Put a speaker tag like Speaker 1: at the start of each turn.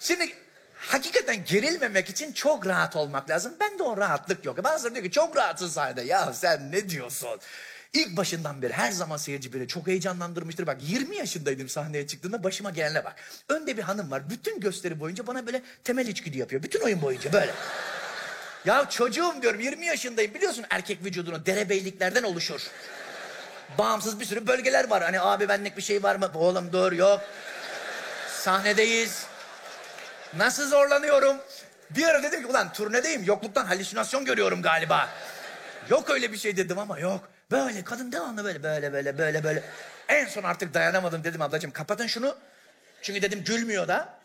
Speaker 1: Şimdi hakikaten gerilmemek için çok rahat olmak lazım. Ben de o rahatlık yok. Bazıları diyor ki çok rahatsın sahnede. Ya sen ne diyorsun? İlk başından beri her zaman seyirci beni çok heyecanlandırmıştır. Bak 20 yaşındaydım sahneye çıktığımda başıma gelene bak. Önde bir hanım var. Bütün gösteri boyunca bana böyle temel içgüdü yapıyor. Bütün oyun boyunca böyle. Ya çocuğum diyorum 20 yaşındayım. Biliyorsun erkek vücudunu derebeyliklerden oluşur. Bağımsız bir sürü bölgeler var. Hani abi benlik bir şey var mı? Oğlum dur yok. Sahnedeyiz. Nasıl zorlanıyorum? Bir ara dedim ki ulan turnedeyim yokluktan halüsinasyon görüyorum galiba. Yok öyle bir şey dedim ama yok. Böyle kadın devamlı böyle böyle böyle böyle böyle. En son artık dayanamadım dedim ablacığım kapatın şunu. Çünkü dedim gülmüyor da.